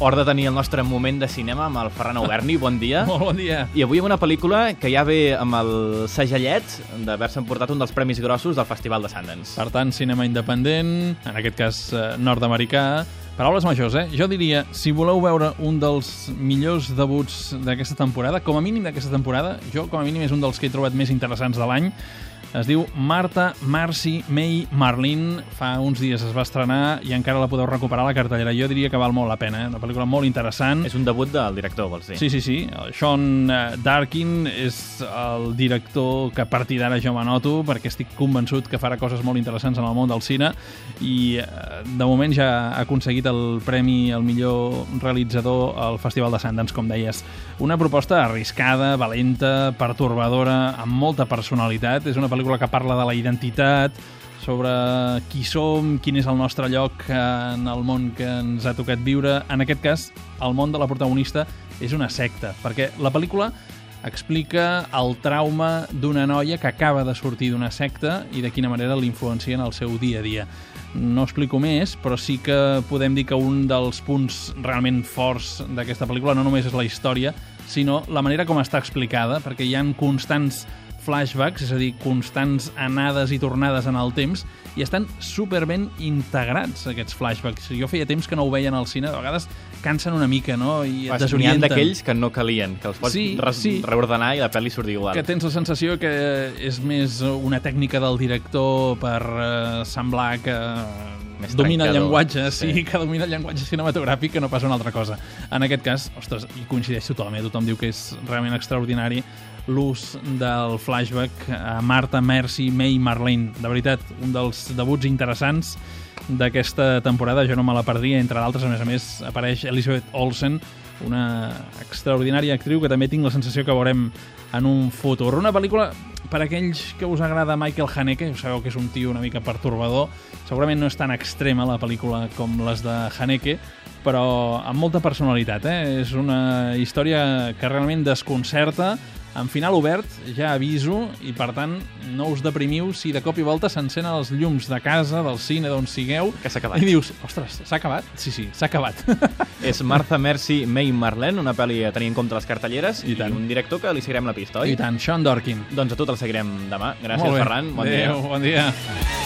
hora de tenir el nostre moment de cinema amb el Ferran Auberni. Bon dia. Molt bon dia. I avui amb una pel·lícula que ja ve amb el segellet d'haver-se emportat un dels premis grossos del Festival de Sundance. Per tant, cinema independent, en aquest cas eh, nord-americà. Paraules majors, eh? Jo diria, si voleu veure un dels millors debuts d'aquesta temporada, com a mínim d'aquesta temporada, jo com a mínim és un dels que he trobat més interessants de l'any, es diu Marta Marcy May Marlene. Fa uns dies es va estrenar i encara la podeu recuperar a la cartellera. Jo diria que val molt la pena, eh? una pel·lícula molt interessant. És un debut del director, vols dir? Sí, sí, sí. El Sean eh, Darkin és el director que a partir d'ara jo m'anoto perquè estic convençut que farà coses molt interessants en el món del cine i eh, de moment ja ha aconseguit el premi al millor realitzador al Festival de Sundance, com deies. Una proposta arriscada, valenta, pertorbadora, amb molta personalitat. És una pel·lícula pel·lícula que parla de la identitat, sobre qui som, quin és el nostre lloc en el món que ens ha tocat viure. En aquest cas, el món de la protagonista és una secta, perquè la pel·lícula explica el trauma d'una noia que acaba de sortir d'una secta i de quina manera l'influencia en el seu dia a dia. No explico més, però sí que podem dir que un dels punts realment forts d'aquesta pel·lícula no només és la història, sinó la manera com està explicada, perquè hi han constants flashbacks, és a dir, constants anades i tornades en el temps, i estan superben integrats, aquests flashbacks. Jo feia temps que no ho veien al cine, de vegades cansen una mica, no? I et desorienten. D'aquells que no calien, que els pots sí, sí. reordenar i la pel·li surt igual. Que tens la sensació que és més una tècnica del director per uh, semblar que més domina el llenguatge, sí. sí, que domina el llenguatge cinematogràfic que no passa una altra cosa. En aquest cas, ostres, hi coincideix tothom, eh? tothom diu que és realment extraordinari l'ús del flashback a Marta, Mercy, May i Marlene. De veritat, un dels debuts interessants d'aquesta temporada, jo no me la perdria, entre d'altres, a més a més, apareix Elizabeth Olsen, una extraordinària actriu que també tinc la sensació que veurem en un futur. Una pel·lícula per aquells que us agrada Michael Haneke, sabeu que és un tio una mica pertorbador, segurament no és tan extrema la pel·lícula com les de Haneke, però amb molta personalitat. Eh? És una història que realment desconcerta, en final obert, ja aviso, i per tant no us deprimiu si de cop i volta s'encenen els llums de casa, del cine, d'on sigueu, que s'ha acabat. i dius, ostres, s'ha acabat? Sí, sí, s'ha acabat. És Martha Mercy May Marlene, una pel·li a tenir en compte les cartelleres, I, i, tant. un director que li seguirem la pista, oi? I tant, Sean Dorkin. Doncs a tot el seguirem demà. Gràcies, Ferran. Bon Adéu, dia. bon dia.